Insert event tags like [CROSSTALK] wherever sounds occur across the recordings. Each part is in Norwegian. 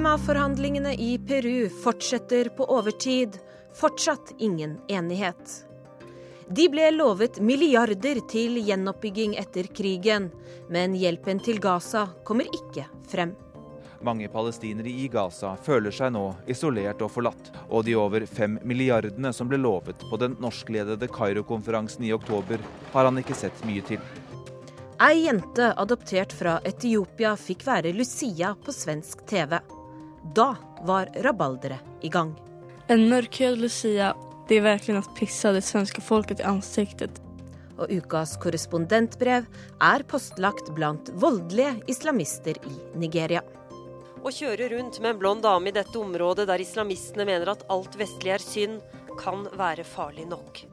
Klimaforhandlingene i Peru fortsetter på overtid. Fortsatt ingen enighet. De ble lovet milliarder til gjenoppbygging etter krigen, men hjelpen til Gaza kommer ikke frem. Mange palestinere i Gaza føler seg nå isolert og forlatt. Og de over fem milliardene som ble lovet på den norskledede Kairo-konferansen i oktober, har han ikke sett mye til. Ei jente adoptert fra Etiopia fikk være Lucia på svensk TV. Da var rabalderet i gang. En mørkhydd Lucia, det er virkelig å pisse det svenske folket i ansiktet. Og ukas korrespondentbrev er postlagt blant voldelige islamister i Nigeria. Å kjøre rundt med en blond dame i dette området der islamistene mener at alt vestlig er synd, kan være farlig nok.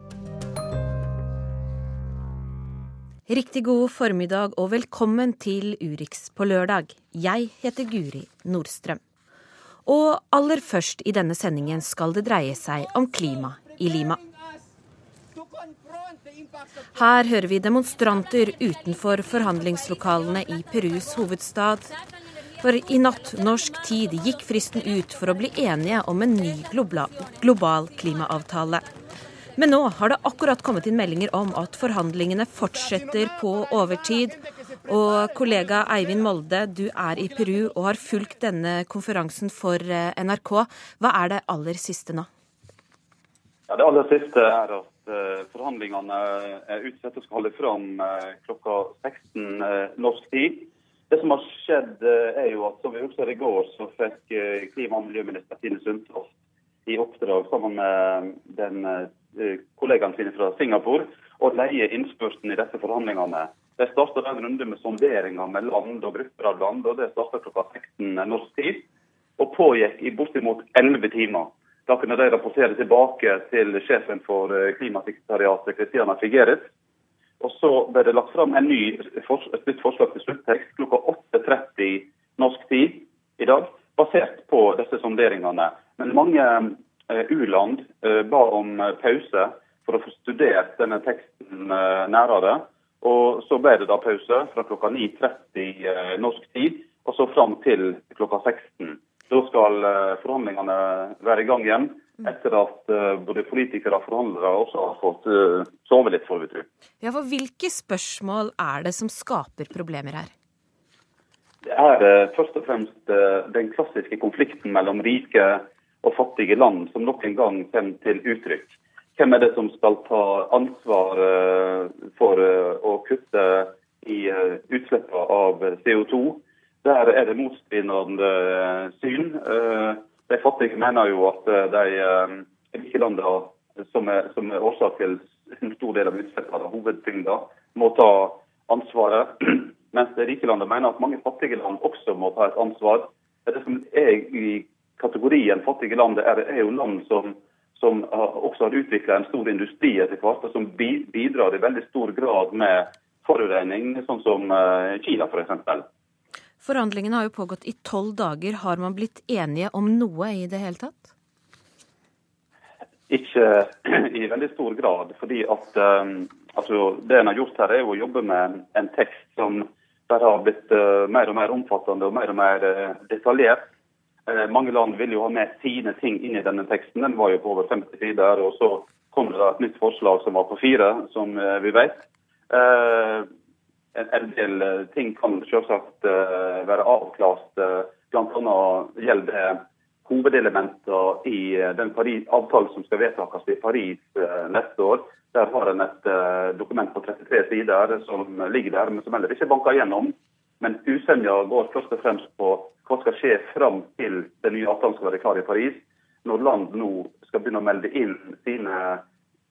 Riktig god formiddag og velkommen til Urix på lørdag. Jeg heter Guri Nordstrøm. Og aller først i denne sendingen skal det dreie seg om klima i Lima. Her hører vi demonstranter utenfor forhandlingslokalene i Perus hovedstad. For i natt norsk tid gikk fristen ut for å bli enige om en ny global klimaavtale. Men nå har det akkurat kommet inn meldinger om at forhandlingene fortsetter på overtid. Og kollega Eivind Molde, du er i Peru og har fulgt denne konferansen for eh, NRK. Hva er det aller siste nå? Ja, det aller siste er at uh, forhandlingene er utsatt og skal holde fram klokka 16 uh, norsk tid. Det som har skjedd, er jo at som vi husker i går, så fikk klima- og miljøminister Tine Sundtoft i oppdrag sammen med den kollegaen sine fra Singapore å leie innspurten i disse forhandlingene. De starter en runde med sonderinger med land og grupper av land. og Det startet klokka 16 norsk tid og pågikk i bortimot 11 timer. Da kunne de rapportere tilbake til sjefen for eh, klimasekretariatet, Christiana Figueres. Og så ble det lagt fram ny, et nytt forslag til sluttekst klokka 8.30 norsk tid i dag, basert på disse sonderingene. Men mange Eh, U-land eh, ba om pause for å få studert denne teksten nærere. Og Så ble det da pause fra klokka 9.30 norsk tid og så fram til klokka 16. Da skal forhandlingene være i gang igjen, etter at både politikere og forhandlere også har fått sove litt, får vi tro. Ja, for Hvilke spørsmål er det som skaper problemer her? Det er først og fremst den klassiske konflikten mellom rike og fattige land som nok en gang kommer til uttrykk. Hvem er det som skal ta ansvar eh, for eh, å kutte i eh, utslippene av CO2? Der er det motstridende syn. De fattige mener jo at de rike landene som er, som er årsak til en stor del av utslippene, hovedtyngda, må ta ansvaret. [CLEARS THROAT] Mens de rike landene mener at mange fattige land også må ta et ansvar. Det som er i kategorien fattige land er, er jo land som, som også har utvikla en stor industri etter hvert, og som bidrar i veldig stor grad med forurensning, sånn som uh, Kina f.eks. Forhandlingene har jo pågått i tolv dager. Har man blitt enige om noe i det hele tatt? Ikke [CLEARS THROAT] i veldig stor grad. fordi at um, altså, Det en har gjort her, er jo å jobbe med en tekst som bare har blitt uh, mer og mer omfattende og mer og mer detaljert. Eh, mange land vil jo ha med sine ting inn i denne teksten. Den var jo på over 50 sider. Og så kom det da et nytt forslag som var på fire, som eh, vi vet. Eh, en del ting kan selvsagt være avklart. Annet gjelder det hovedelementer i den avtalen som skal vedtas i Paris neste år. Der har en et dokument på 33 sider som ligger der, men som heller ikke banker gjennom. Men usemja går først og fremst på hva skal skje fram til den nye avtalen skal være klar i Paris, når land nå skal begynne å melde inn sine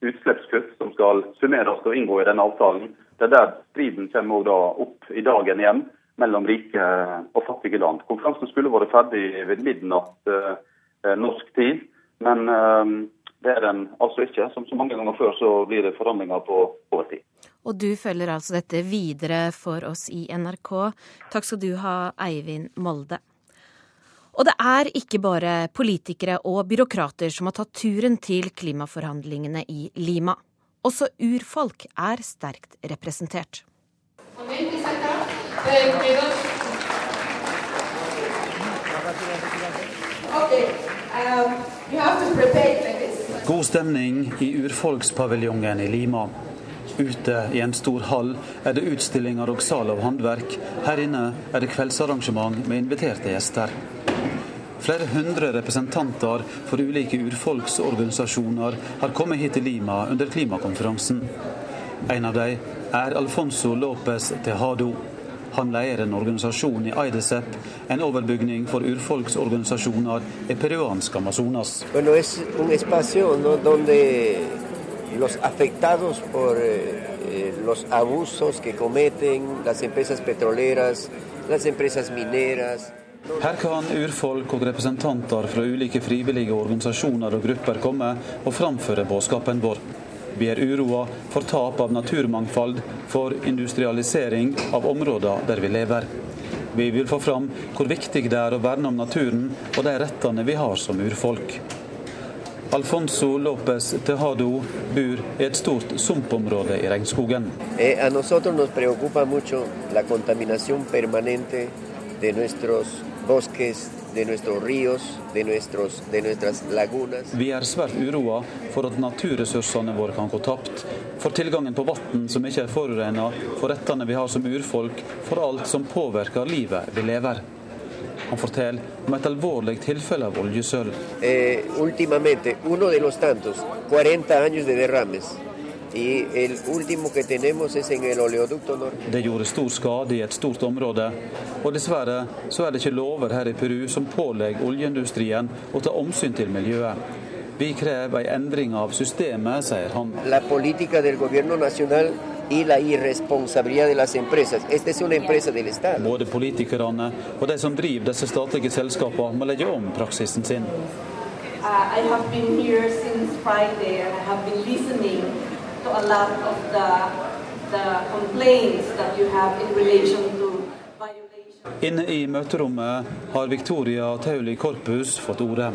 utslippskutt som skal summeres og inngå i denne avtalen. Det er der striden kommer da opp i dagen igjen mellom rike og fattige land. Konferansen skulle vært ferdig ved midnatt eh, norsk tid, men eh, det er den altså ikke. Som så mange ganger før så blir det forandringer på overtid. Og du følger altså dette videre for oss i NRK. Takk skal du ha, Eivind Molde. Og det er ikke bare politikere og byråkrater som har tatt turen til klimaforhandlingene i Lima. Også urfolk er sterkt representert. Um, God stemning i urfolkspaviljongen i Lima. Ute i en stor hall er det utstillinger og sal av håndverk. Her inne er det kveldsarrangement med inviterte gjester. Flere hundre representanter for ulike urfolksorganisasjoner har kommet hit til Lima under klimakonferansen. En av dem er Alfonso Lopez Tejado. Han leder en organisasjon i Eidesep, en overbygning for urfolksorganisasjoner i peruansk Amazonas. Bueno, es un espacio ¿no? donde los afectados por eh, los abusos que cometen las empresas petroleras, las empresas mineras. Her kan urfolk og representanter fra ulike frivillige organisasjoner og grupper komme og framføre budskapen vår. Vi er uroa for tap av naturmangfold, for industrialisering av områder der vi lever. Vi vil få fram hvor viktig det er å verne om naturen og de rettene vi har som urfolk. Alfonso Lopez Tejado bor i et stort sumpområde i regnskogen. Eh, a nosotros nos preocupa mucho la contaminación permanente de de nuestros ríos, de, nuestros, de nuestras lagunas. Vi er svært uroa for at naturressursene våre kan gå tapt. For tilgangen på vann som ikke er forurensa, for rettene vi har som urfolk, for alt som påvirker livet vi lever. Han forteller om et alvorlig tilfelle av oljesøl. Eh, últimamente, uno de los tantos, 40 años de derrames. Y el último que tenemos es en el oleoducto norte. Det gjorde stor skade i et stort område. Og dessverre så er det ikke lover her i Peru som pålegger oljeindustrien å ta omsyn til miljøet. Vi krever en endring av systemet, sier han. La politica del gobierno nacional y la irresponsabilidad de las empresas. Esta es una empresa del Estado. Både politikerne og de som driver disse statlige selskapene må legge om praksisen sin. Uh, I have been here since Friday and I have been listening to a lot of the, the complaints that you have in relation to violation. Inne i møterommet har Victoria Tauli Korpus fått ordet.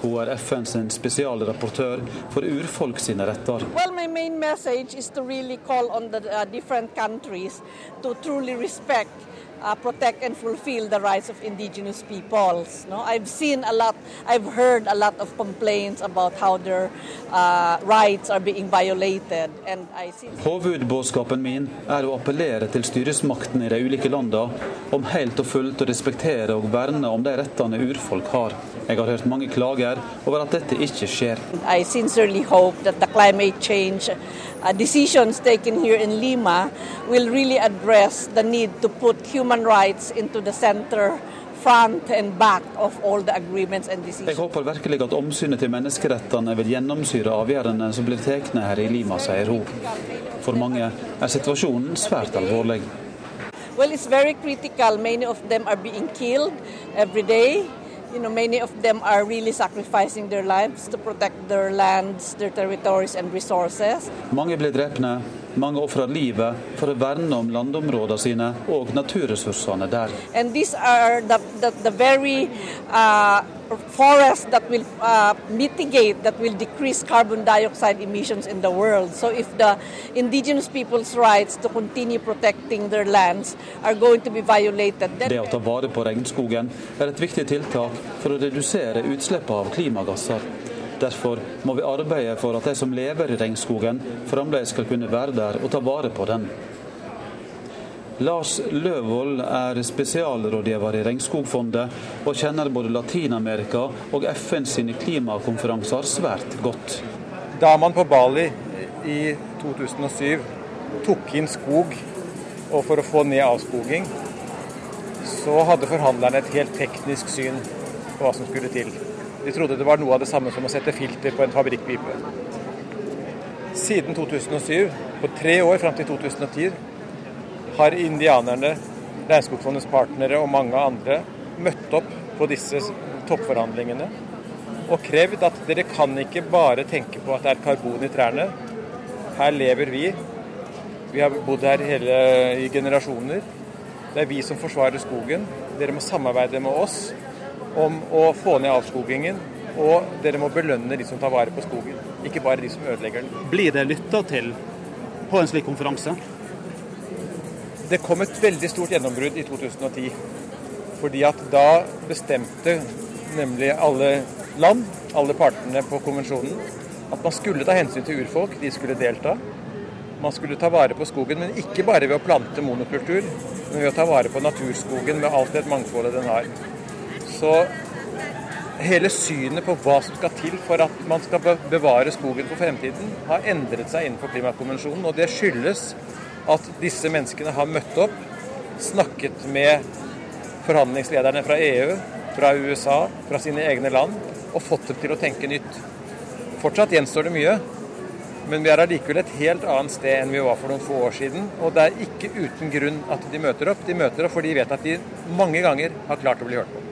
Hun er FNs spesialrapportør for urfolk sine retter. Well, my main message is to really call on the uh, different countries to truly respect uh, protect and fulfill the rights of indigenous peoples. No, I've seen a lot, I've heard a lot of complaints about how their uh, rights are being violated. And I see... Hovedbudskapen min er å appellere til styresmaktene i de ulike landene om helt og fullt å respektere og verne om de rettene urfolk har. Jeg har hørt mange klager over at dette ikke skjer. I sincerely hope that the climate change uh, decisions taken here in Lima will really address the need to put human rights into the center front and back of all the agreements and decisions. Jeg håper virkelig at omsynet til menneskerettene vil gjennomsyre avgjørelsene som blir tatt her i Lima, sier hun. For mange er situasjonen svært alvorlig. Well, it's very critical. Many of them are being killed every day. You know, many of them are really sacrificing their lives to protect their lands, their territories and resources. Mange blir drepne, mange ofrer livet for å verne om landområdene sine og naturressursene der. And these are the, the, the very uh, forests that will uh, mitigate, that will decrease carbon dioxide emissions in the world. So if the indigenous people's rights to continue protecting their lands are going to be violated, then Det å ta vare på regnskogen er et viktig tiltak for å redusere utslippet av klimagasser. Derfor må vi arbeide for at de som lever i regnskogen, fremdeles skal kunne være der og ta vare på den. Lars Løvold er spesialrådgiver i Regnskogfondet, og kjenner både Latin-Amerika og FN sine klimakonferanser svært godt. Da man på Bali i 2007 tok inn skog og for å få ned avskoging, så hadde forhandlerne et helt teknisk syn på hva som skulle til. De trodde det var noe av det samme som å sette filter på en fabrikkpipe. Siden 2007, på tre år fram til 2010, har indianerne, Regnskogfondets partnere og mange andre møtt opp på disse toppforhandlingene og krevd at dere kan ikke bare tenke på at det er karbon i trærne. Her lever vi. Vi har bodd her hele i generasjoner. Det er vi som forsvarer skogen. Dere må samarbeide med oss om å få ned avskogingen. Og dere må belønne de som tar vare på skogen, ikke bare de som ødelegger den. Blir det lytta til på en slik konferanse? Det kom et veldig stort gjennombrudd i 2010. Fordi at da bestemte nemlig alle land, alle partene på konvensjonen, at man skulle ta hensyn til urfolk. De skulle delta. Man skulle ta vare på skogen, men ikke bare ved å plante monokultur, men ved å ta vare på naturskogen med alt det mangfoldet den har. Så hele synet på hva som skal til for at man skal bevare skogen for fremtiden, har endret seg innenfor klimakonvensjonen. Og det skyldes at disse menneskene har møtt opp, snakket med forhandlingslederne fra EU, fra USA, fra sine egne land, og fått dem til å tenke nytt. Fortsatt gjenstår det mye, men vi er allikevel et helt annet sted enn vi var for noen få år siden. Og det er ikke uten grunn at de møter opp. De møter opp fordi de vet at de mange ganger har klart å bli hørt på.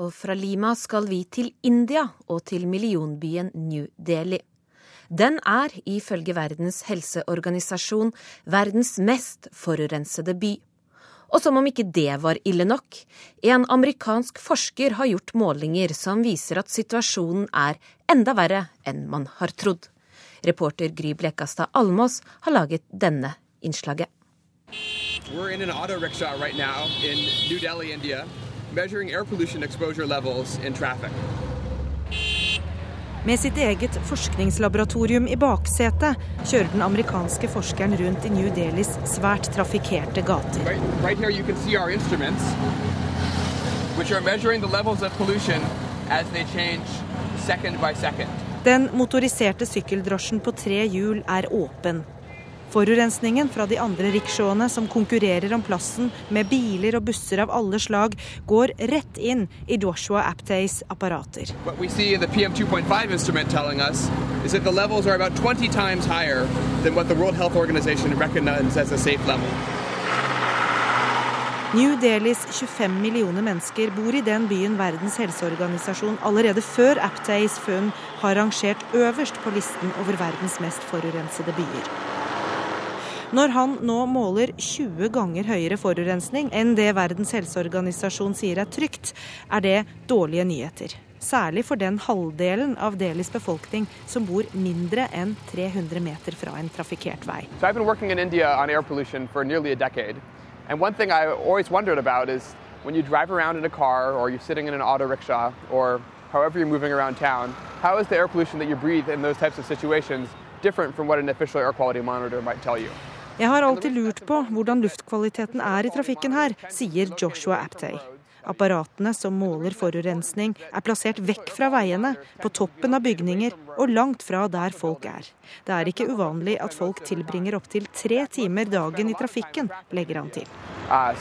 Og fra Lima skal vi til India og til millionbyen New Delhi. Den er ifølge Verdens helseorganisasjon verdens mest forurensede by. Og som om ikke det var ille nok, en amerikansk forsker har gjort målinger som viser at situasjonen er enda verre enn man har trodd. Reporter Gry Blekastad Almås har laget denne innslaget. We're in an auto rickshaw right in New Delhi, India, measuring air pollution exposure levels in traffic. Med sitt eget forskningslaboratorium i baksetet kjører den amerikanske forskeren rundt i New Delhis svært trafikkerte gater. Right, right here second second. Den motoriserte sykkeldrosjen på tre hjul er åpen. Forurensningen fra de andre riksjåene som konkurrerer om plassen med biler og busser av alle slag, går rett inn i Joshua Aptays apparater. What we see in PM2.5 instrument telling us is that the levels 20 times higher than what World Health Organization recognizes as a safe level. New Delhis 25 millioner mennesker bor i den byen Verdens helseorganisasjon allerede før Aptays funn har rangert øverst på listen over verdens mest forurensede byer. Når han nå måler 20 ganger høyere forurensning enn det Verdens helseorganisasjon sier er trygt, er det dårlige nyheter. Særlig for den halvdelen av Delis befolkning som bor mindre enn 300 meter fra en trafikkert vei. So And one thing I always wondered about is when you drive around in a car or you're sitting in an auto rickshaw or however you're moving around town, how is the air pollution that you breathe in those types of situations different from what an official air quality monitor might tell you? Jeg har alltid lurt på hvordan luftkvaliteten er i trafikken her, sier Joshua Aptay. Apparatene som måler forurensning, er plassert vekk fra veiene, på toppen av bygninger og langt fra der folk er. Det er ikke uvanlig at folk tilbringer opptil tre timer dagen i trafikken, legger han til. Uh,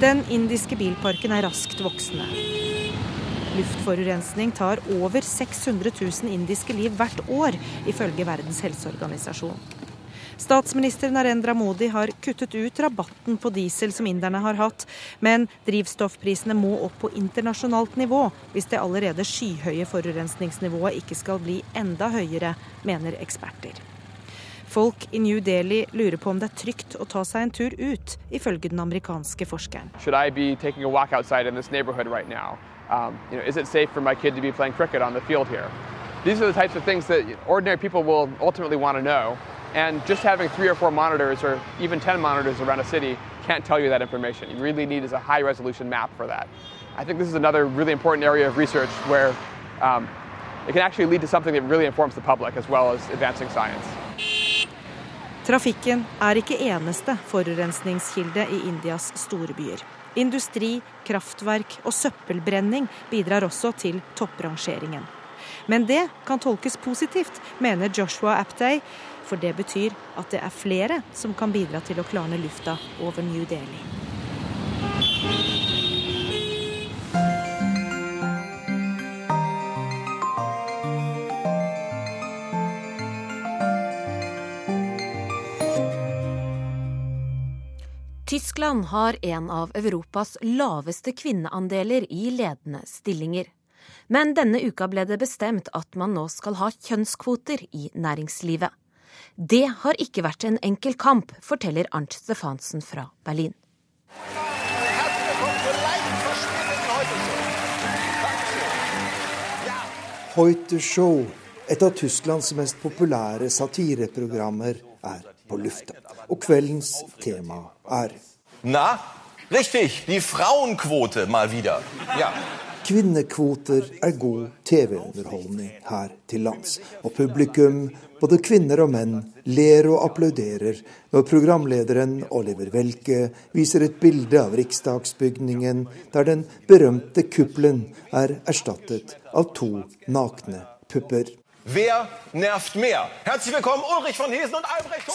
Den indiske bilparken er raskt voksende. Luftforurensning tar over 600 000 indiske liv hvert år, ifølge Verdens helseorganisasjon. Statsminister Narendra Modi har kuttet ut rabatten på diesel som inderne har hatt, men drivstoffprisene må opp på internasjonalt nivå hvis det allerede skyhøye forurensningsnivået ikke skal bli enda høyere, mener eksperter. Folk i New Delhi lurer på om det er trygt å ta seg en tur ut, ifølge den amerikanske forskeren. Um, you know, is it safe for my kid to be playing cricket on the field here? These are the types of things that ordinary people will ultimately want to know. And just having three or four monitors or even 10 monitors around a city can't tell you that information. You really need is a high resolution map for that. I think this is another really important area of research where um, it can actually lead to something that really informs the public as well as advancing science. Trafikken er ikke eneste forurensningskilde i Indias store byer. Industri, kraftverk og søppelbrenning bidrar også til topprangeringen. Men det kan tolkes positivt, mener Joshua Aptay, for det betyr at det er flere som kan bidra til å klarne lufta over New Delhi. Tyskland har en av Europas laveste kvinneandeler i ledende stillinger. Men denne uka ble det bestemt at man nå skal ha kjønnskvoter i næringslivet. Det har ikke vært en enkel kamp, forteller Arnt Stefansen fra Berlin. Heute Show, et av Tysklands mest populære satireprogrammer, er på lufta. Og kveldens tema er Na, Richtig, die Frauenquote mal wieder. Ja. Kvinnekvoter er god TV-underholdning her til lands. Og publikum, både kvinner og menn, ler og applauderer når programlederen Oliver Welke viser et bilde av riksdagsbygningen der den berømte kuppelen er erstattet av to nakne pupper.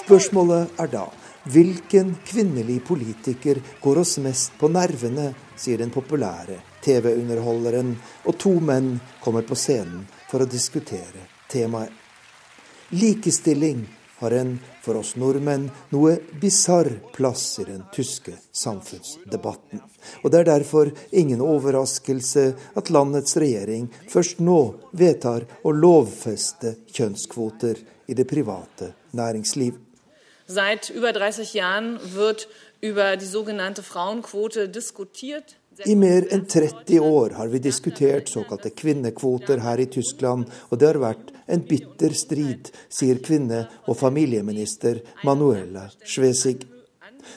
Spørsmålet er da hvilken kvinnelig politiker går oss mest på nervene, sier den populære TV-underholderen, og to menn kommer på scenen for å diskutere temaet. Likestilling har en for oss nordmenn noe bisarr plass i den tyske samfunnsdebatten. Og det er derfor ingen overraskelse at landets regjering først nå vedtar å lovfeste kjønnskvoter i det private næringsliv. Seit über 30 Jahren wird über die sogenannte Frauenquote diskutiert. I mer enn 30 år har vi diskutert såkalte kvinnekvoter her i Tyskland, og det har vært en bitter strid, sier kvinne- og familieminister Manuela Schwesig.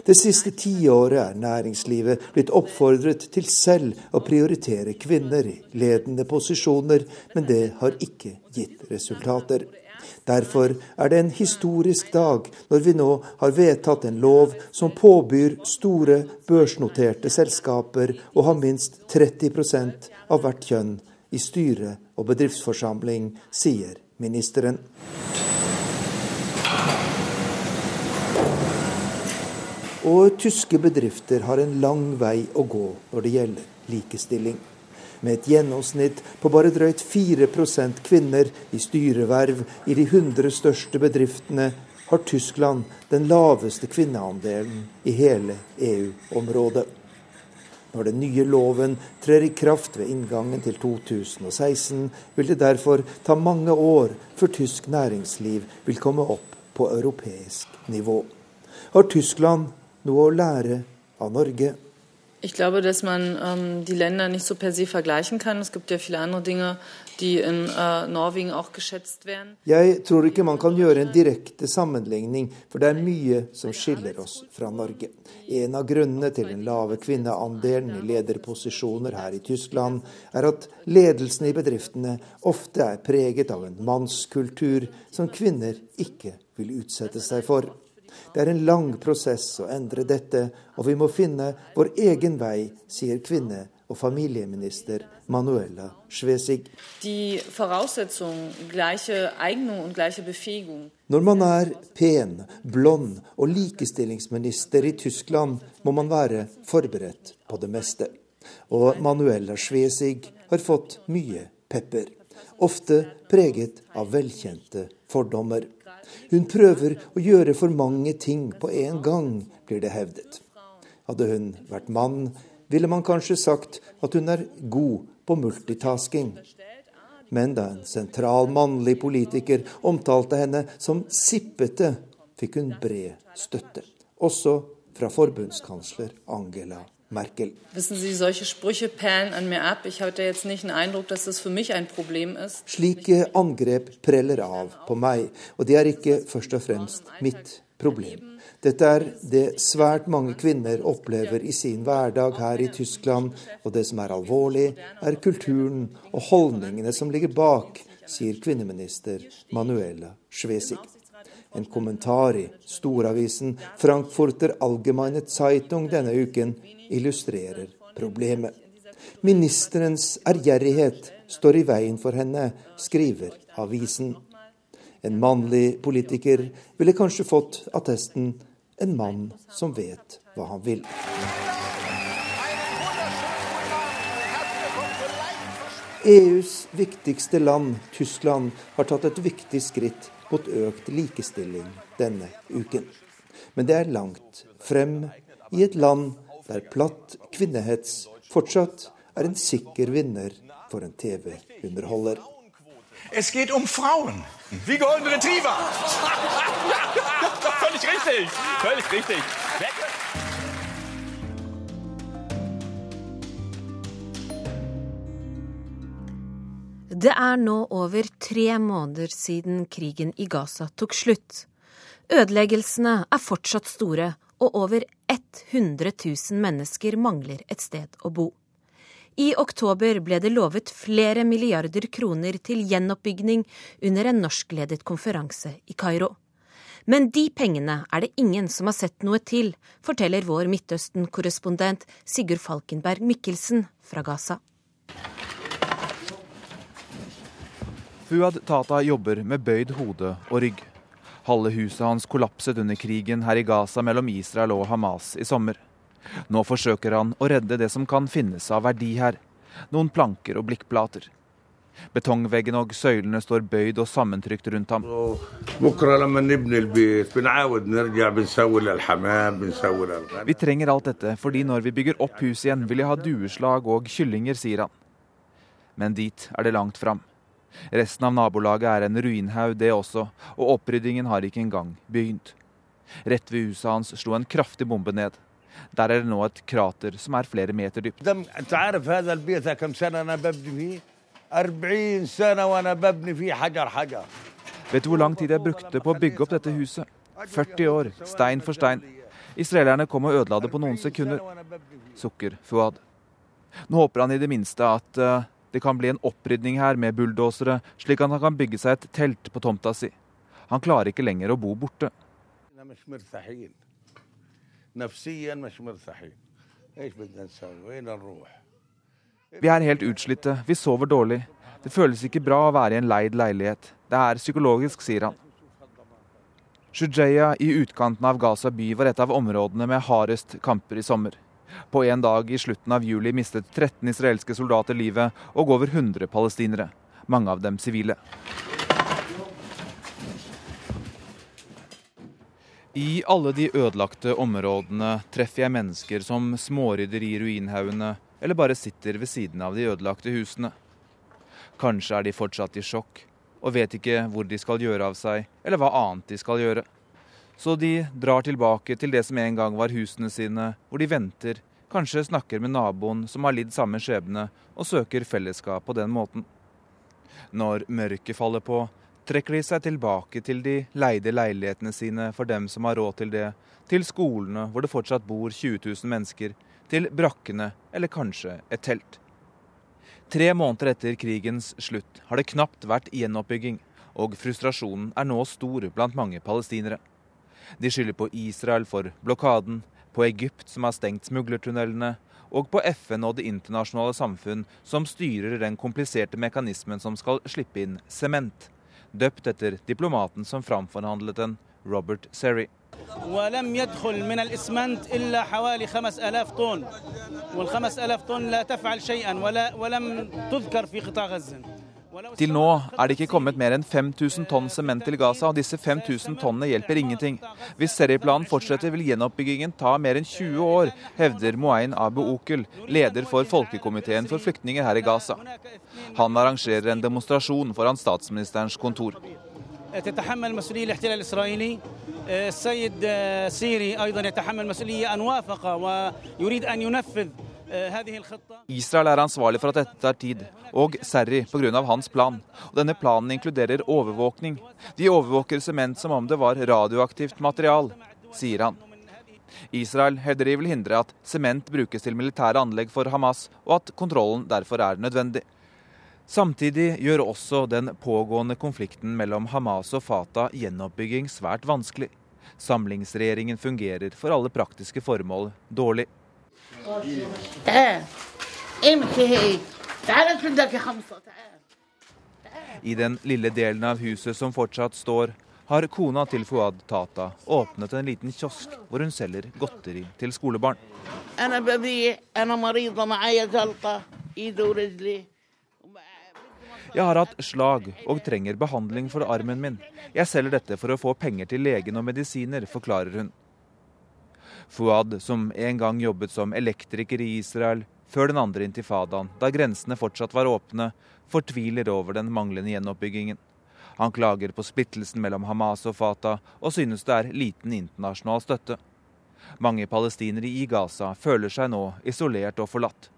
Det siste tiåret er næringslivet blitt oppfordret til selv å prioritere kvinner i ledende posisjoner, men det har ikke gitt resultater. Derfor er det en historisk dag når vi nå har vedtatt en lov som påbyr store børsnoterte selskaper å ha minst 30% av hvert kjønn i styre og bedriftsforsamling, sier ministeren. Og tyske bedrifter har en lang vei å gå når det gjelder likestilling med et gjennomsnitt på bare drøyt 4 kvinner i styreverv i de 100 største bedriftene, har Tyskland den laveste kvinneandelen i hele EU-området. Når den nye loven trer i kraft ved inngangen til 2016, vil det derfor ta mange år før tysk næringsliv vil komme opp på europeisk nivå. Har Tyskland noe å lære av Norge? Ich glaube, dass man ähm, die Länder nicht so per se vergleichen kann. Es gibt ja viele andere Dinge, die in äh, Norwegen auch geschätzt werden. Jeg tror ikke man kan gjøre en direkte sammenligning, for det er mye som skiller oss fra Norge. En av grunnene til den lave kvinneandelen i lederposisjoner her i Tyskland, er at ledelsen i bedriftene ofte er preget av en mannskultur som kvinner ikke vil utsette seg for. Det er en lang prosess å endre dette, og vi må finne vår egen vei, sier kvinne- og familieminister Manuela Schwesig. Når man er pen, blond og likestillingsminister i Tyskland, må man være forberedt på det meste. Og Manuela Schwesig har fått mye pepper. Ofte preget av velkjente fordommer. Hun prøver å gjøre for mange ting på en gang, blir det hevdet. Hadde hun vært mann, ville man kanskje sagt at hun er god på multitasking. Men da en sentral mannlig politiker omtalte henne som sippete, fikk hun bred støtte. Også fra forbundskansler Angela Merkel. Wissen Sie, solche Sprüche perlen an mir ab. Ich hatte jetzt nicht den Eindruck, dass das für mich ein Problem ist. Slike angrep preller av på meg, og det er ikke først og fremst mitt problem. Dette er det svært mange kvinner opplever i sin hverdag her i Tyskland, og det som er alvorlig, er kulturen og holdningene som ligger bak, sier kvinneminister Manuela Schwesig. En kommentar i storavisen Frankfurter Allgemeine Zeitung denne uken illustrerer problemet. Ministerens ærgjerrighet står i veien for henne, skriver avisen. En mannlig politiker ville kanskje fått attesten 'en mann som vet hva han vil'. EUs viktigste land, Tyskland, har tatt et viktig skritt mot økt likestilling denne uken. Men det er langt frem i et land der platt kvinnehets fortsatt er en sikker vinner for en TV-underholder. Es geht um Frauen, wie Golden Retriever. [LAUGHS] Völlig richtig, völlig richtig. Det er nå over tre måneder siden krigen i Gaza tok slutt. Ødeleggelsene er fortsatt store, og over 100 000 mennesker mangler et sted å bo. I oktober ble det lovet flere milliarder kroner til gjenoppbygging under en norskledet konferanse i Kairo. Men de pengene er det ingen som har sett noe til, forteller vår Midtøsten-korrespondent Sigurd Falkenberg Mikkelsen fra Gaza. Fuad Tata jobber med bøyd hode og rygg. Halve huset hans kollapset under krigen her i Gaza mellom Israel og Hamas i sommer. Nå forsøker han å redde det som kan finnes av verdi her. Noen planker og blikkplater. Betongveggen og søylene står bøyd og sammentrykt rundt ham. Vi trenger alt dette, fordi når vi bygger opp huset igjen, vil jeg ha dueslag og kyllinger, sier han. Men dit er det langt fram. Resten av nabolaget er en ruinhaug, det også, og oppryddingen har ikke engang begynt. Rett ved huset hans slo en kraftig bombe ned. Der er det nå et krater som er flere meter dypt. Vet du hvor lang tid jeg brukte på å bygge opp dette huset? 40 år, stein for stein. Israelerne kom og ødela det på noen sekunder, sukker Fuad. Nå håper han i det minste at uh, det kan bli en opprydning her med bulldosere, slik at han kan bygge seg et telt på tomta si. Han klarer ikke lenger å bo borte. Vi er helt utslitte, vi sover dårlig. Det føles ikke bra å være i en leid leilighet. Det er psykologisk, sier han. Shujeya i utkanten av Gaza by var et av områdene med hardest kamper i sommer. På en dag i slutten av juli mistet 13 israelske soldater livet og over 100 palestinere. Mange av dem sivile. I alle de ødelagte områdene treffer jeg mennesker som smårydder i ruinhaugene, eller bare sitter ved siden av de ødelagte husene. Kanskje er de fortsatt i sjokk og vet ikke hvor de skal gjøre av seg, eller hva annet de skal gjøre. Så de drar tilbake til det som en gang var husene sine, hvor de venter, kanskje snakker med naboen som har lidd samme skjebne, og søker fellesskap på den måten. Når mørket faller på, trekker de seg tilbake til de leide leilighetene sine for dem som har råd til det, til skolene hvor det fortsatt bor 20 000 mennesker, til brakkene eller kanskje et telt. Tre måneder etter krigens slutt har det knapt vært gjenoppbygging, og frustrasjonen er nå stor blant mange palestinere. De skylder på Israel for blokaden, på Egypt som har stengt smuglertunnelene, og på FN og det internasjonale samfunn som styrer den kompliserte mekanismen som skal slippe inn sement, døpt etter diplomaten som framforhandlet den, Robert Serry. ولم يدخل من الإسمنت إلا حوالي 5000 طن وال5000 طن لا تفعل شيئا ولا ولم تذكر في قطاع غزة til nå er det ikke kommet mer enn 5000 tonn sement til Gaza, og disse 5000 tonnene hjelper ingenting. Hvis serieplanen fortsetter, vil gjenoppbyggingen ta mer enn 20 år, hevder Moain Abu Okel, leder for Folkekomiteen for flyktninger her i Gaza. Han arrangerer en demonstrasjon foran statsministerens kontor. تتحمل مسؤولية الاحتلال الإسرائيلي السيد سيري أيضا يتحمل مسؤولية أن وافق ويريد أن ينفذ Israel er ansvarlig for at dette tar tid, og Serri pga. hans plan. Og denne planen inkluderer overvåkning. De overvåker sement som om det var radioaktivt material, sier han. Israel hevder de vil hindre at sement brukes til militære anlegg for Hamas, og at kontrollen derfor er nødvendig. Samtidig gjør også den pågående konflikten mellom Hamas og Fatah gjenoppbygging svært vanskelig. Samlingsregjeringen fungerer for alle praktiske formål dårlig. I den lille delen av huset som fortsatt står, har kona til Fuad Tata åpnet en liten kiosk hvor hun selger godteri til skolebarn. Jeg har hatt slag og trenger behandling for armen min. Jeg selger dette for å få penger til legen og medisiner, forklarer hun. Fuad, som en gang jobbet som elektriker i Israel før den andre intifadaen, da grensene fortsatt var åpne, fortviler over den manglende gjenoppbyggingen. Han klager på splittelsen mellom Hamas og Fatah, og synes det er liten internasjonal støtte. Mange palestinere i Gaza føler seg nå isolert og forlatt.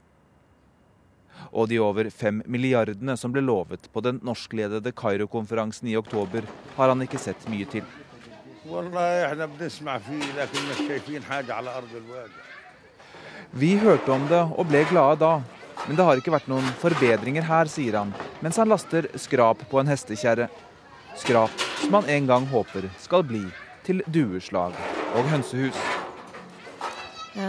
Og de over fem milliardene som ble lovet på den norskledede Kairo-konferansen i oktober, har han ikke sett mye til. Vi hørte om det og ble glade da, men det har ikke vært noen forbedringer her, sier han, mens han laster skrap på en hestekjerre. Skrap som han en gang håper skal bli til dueslag og hønsehus.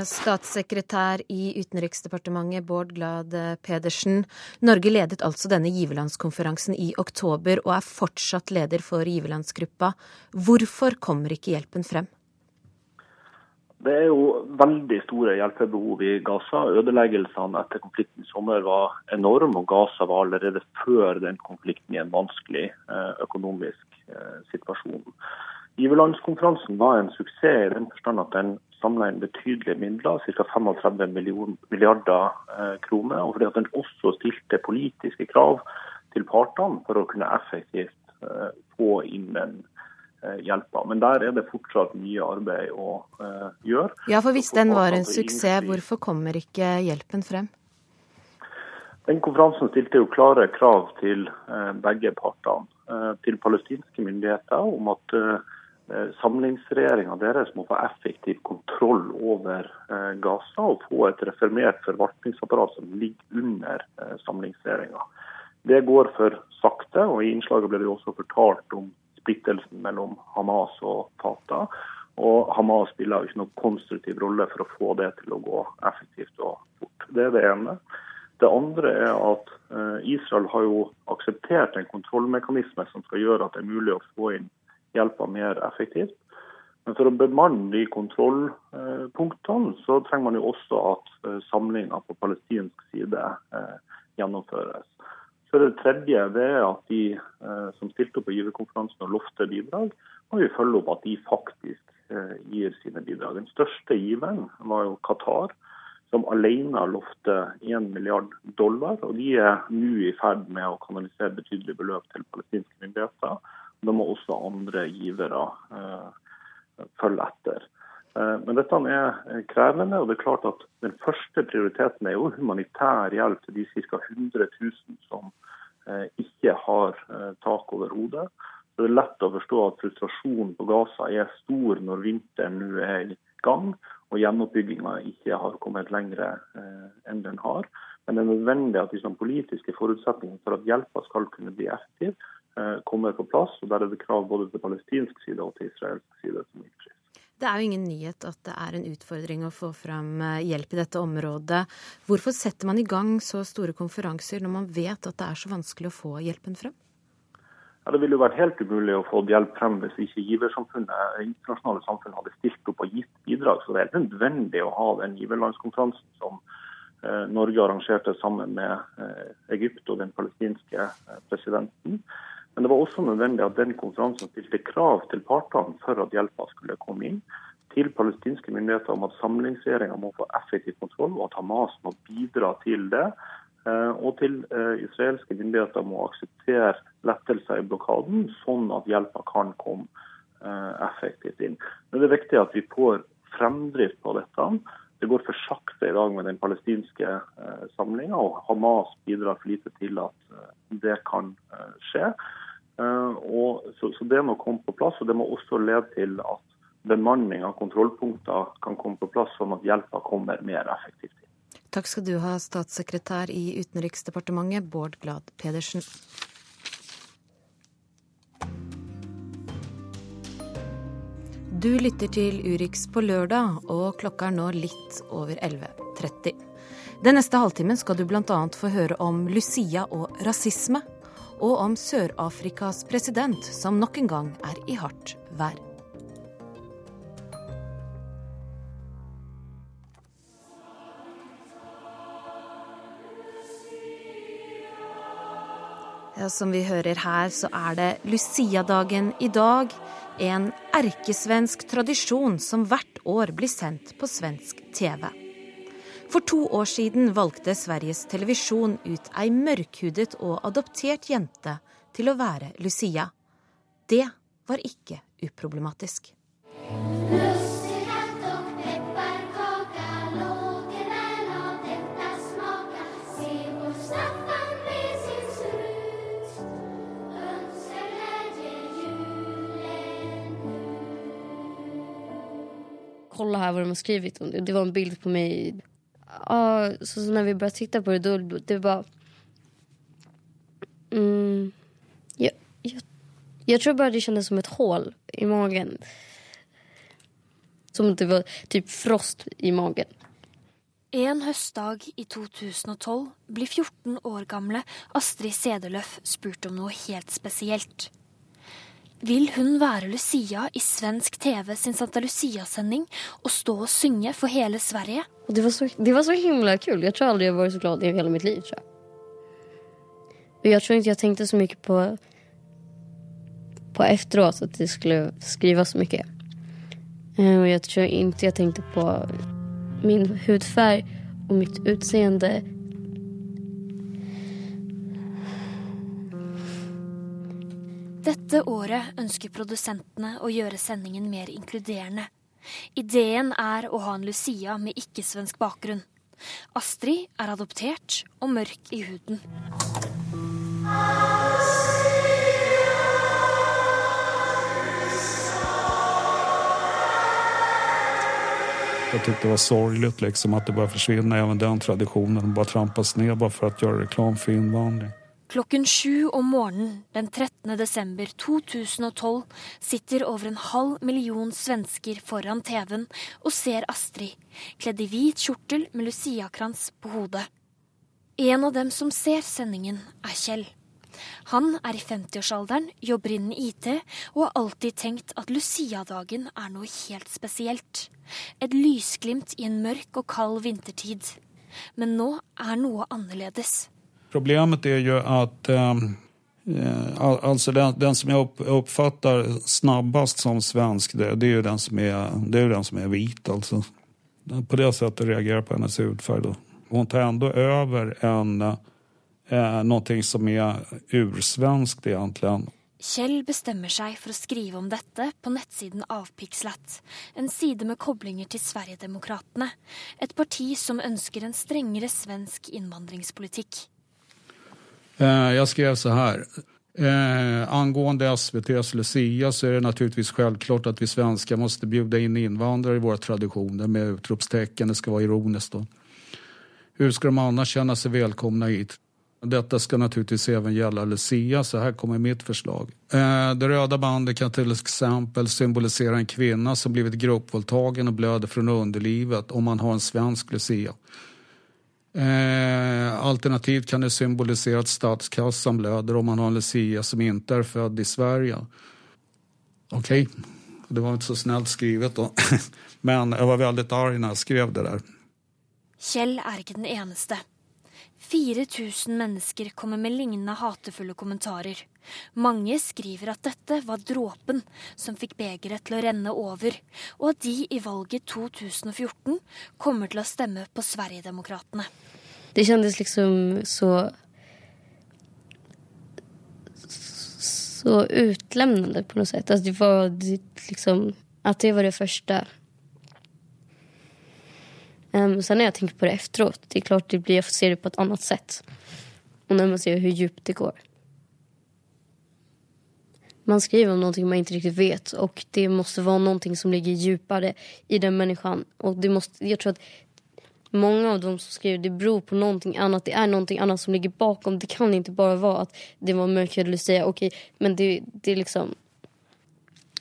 Statssekretær i Utenriksdepartementet Bård Glad Pedersen. Norge ledet altså denne giverlandskonferansen i oktober, og er fortsatt leder for giverlandsgruppa. Hvorfor kommer ikke hjelpen frem? Det er jo veldig store hjelpebehov i Gaza. Ødeleggelsene etter konflikten i sommer var enorme, og Gaza var allerede før den konflikten i en vanskelig eh, økonomisk eh, situasjon. Giverlandskonferansen var en suksess i den forstand at den samla inn betydelige midler, ca. 35 milliarder eh, kroner. Og fordi at den også stilte politiske krav til partene for å kunne effektivt eh, få inn den hjelpen. hjelpa. Men der er det fortsatt mye arbeid å gjøre. Ja, for Hvis den var en suksess, hvorfor kommer ikke hjelpen frem? Den konferansen stilte jo klare krav til begge partene. Til palestinske myndigheter om at Eh, samlingsregjeringa deres må få effektiv kontroll over eh, Gaza og få et reformert forvaltningsapparat som ligger under eh, samlingsregjeringa. Det går for sakte, og i innslaget ble det også fortalt om splittelsen mellom Hamas og Fatah. Og Hamas spiller ikke noen konstruktiv rolle for å få det til å gå effektivt og fort. Det er det ene. Det andre er at Israel har jo akseptert en kontrollmekanisme som skal gjøre at det er mulig å få inn hjelpa mer effektivt. Men for å bemanne de kontrollpunktene, så trenger man jo også at eh, samlinga på palestinsk side eh, gjennomføres. Så det tredje det er at de eh, som stilte opp på giverkonferansen og lovte bidrag, må vi følge opp at de faktisk gir sine bidrag. Den største giveren var jo Qatar, som alene lovte 1 milliard dollar. og De er nå i ferd med å kanalisere betydelige beløp til palestinske myndigheter. Da må også andre givere eh, følge etter. Eh, men dette er krevende, og det er klart at den første prioriteten er jo humanitær hjelp til de ca. 100 000 som eh, ikke har tak over hodet. Det er lett å forstå at frustrasjonen på Gaza er stor når vinteren nå er i gang og gjenoppbygginga ikke har kommet lenger enn den har. Men det er nødvendig at de politiske forutsetningene for at hjelpa skal kunne bli effektiv, Eh, kommer på plass. og Der er det krav både til palestinsk side og til israelsk side. som innfris. Det er jo ingen nyhet at det er en utfordring å få fram eh, hjelp i dette området. Hvorfor setter man i gang så store konferanser når man vet at det er så vanskelig å få hjelpen frem? Ja, det ville jo vært helt umulig å få hjelp frem hvis ikke giversamfunnet, internasjonale samfunnet hadde stilt opp og gitt bidrag. Så det er helt nødvendig å ha den giverlandskonferansen som eh, Norge arrangerte sammen med eh, Egypt og den palestinske eh, presidenten. Men det var også nødvendig at den konferansen stilte krav til partene for at hjelpa skulle komme inn. Til palestinske myndigheter om at samlingsregjeringa må få effektiv kontroll, og at Hamas må bidra til det. Eh, og til eh, israelske myndigheter må akseptere lettelser i blokaden, sånn at hjelpa kan komme eh, effektivt inn. Men det er viktig at vi får fremdrift på dette. Det går for sakte i dag med den palestinske eh, samlinga, og Hamas bidrar for lite til at det kan skje. Eh, så, så, det må komme på plass, og det må også lede til at bemanning av kontrollpunkter kan komme på plass, sånn at hjelpa kommer mer effektivt inn. Takk skal du ha, statssekretær i Utenriksdepartementet, Bård Glad Pedersen. Du lytter til Urix på lørdag, og klokka er nå litt over 11.30. Den neste halvtimen skal du bl.a. få høre om Lucia og rasisme og om Sør-Afrikas president, som nok en gang er i hardt vær. Ja, som vi hører her, så er det Lucia-dagen i dag. En erkesvensk tradisjon som hvert år blir sendt på svensk TV. For to år siden valgte Sveriges Televisjon ut ei mørkhudet og adoptert jente til å være Lucia. Det var ikke uproblematisk. kolla här vad de har skrivit det. Var en bild på mig. Ja, så, så när vi började titta på det då, det var... Mm, jag, jag, jag tror bara det kändes som ett hål i magen. Som at det var typ frost i magen. En høstdag i 2012 blir 14 år gamle Astrid Sedeløf spurt om noe helt spesielt. Vil hun være Lucia i svensk TV sin Santa Lucia-sending og stå og synge for hele Sverige? Det var, så, det var så himla kul. Jeg tror aldri jeg har vært så glad i hele mitt liv. Tror jeg. Jag tror inte jag tänkte så mycket på, på efteråt att det skulle skrivas så mycket. Eh, Och jag tror inte jag tänkte på min hudfärg och mitt utseende. Dette året ønsker produsentene å gjøre sendingen mer inkluderende. Ideen er å ha en Lucia med ikke-svensk bakgrunn. Astrid er adoptert og mørk i huden. Jeg syntes det var sorgligt liksom at det bare forsvinner, även den tradisjonen, bare trampes ned bare for å gjøre reklame reklam innvandring. Klokken sju om morgenen den 13. desember 2012 sitter over en halv million svensker foran TV-en og ser Astrid, kledd i hvit kjortel med Lucia-krans på hodet. En av dem som ser sendingen, er Kjell. Han er i 50-årsalderen, jobber innen IT og har alltid tenkt at Lucia-dagen er noe helt spesielt. Et lysglimt i en mørk og kald vintertid. Men nå er noe annerledes. Problemet är ju att eh, all- alltså den, den som jag oppfatter snabbast som svensk det, det är ju den som är, det är den som är vit. Alltså. På det sättet reagerar jag på hennes hudfärg. Hon tar ändå över en, eh, någonting som är ursvenskt egentligen. Kjell bestemmer seg for å skrive om dette på nettsiden Avpikslat, en side med koblinger til Sverigedemokraterna, et parti som ønsker en strengere svensk innvandringspolitikk. Eh, Jag skrev så här. Eh, angående SVTs Lucia så är det naturligtvis självklart att vi svenskar måste bjuda in invandrare i våra traditioner med utropstecken. Det ska vara ironiskt då. Hur ska de annars känna sig välkomna hit? Detta ska naturligtvis även gälla Lucia, så här kommer mitt förslag. Eh, det röda bandet kan till exempel symbolisera en kvinna som blivit gruppvåldtagen och blöder från underlivet om man har en svensk Lucia. Eh, alternativt kan det symbolisera att statskassan blöder om man har en Lucia som inte är född i Sverige. Okej, det var inte så snällt skrivet då. [LAUGHS] Men jeg var veldig arg når jeg skrev det der. Kjell er ikke den eneste. 4000 mennesker kommer med lignende hatefulle kommentarer. Mange skriver at dette var dråpen som fikk begeret til å renne over, og at de i valget 2014 kommer til å stemme på Sverigedemokraterna. Det kändes liksom så... Så utlemnende på noe sett. At det var liksom... At det var det första. Um, sen när jag tänker på det efteråt, det är klart det blir, jag får se det på ett annat sätt. Och när man ser hur djupt det går. Man skriver om någonting man inte riktigt vet och det måste vara någonting som ligger djupare i den människan. Och det måste, jag tror att många av dem som skriver det beror på någonting annat. Det är någonting annat som ligger bakom. Det kan inte bara vara att det var mörkhyad Lucia. Okej, men det, det är liksom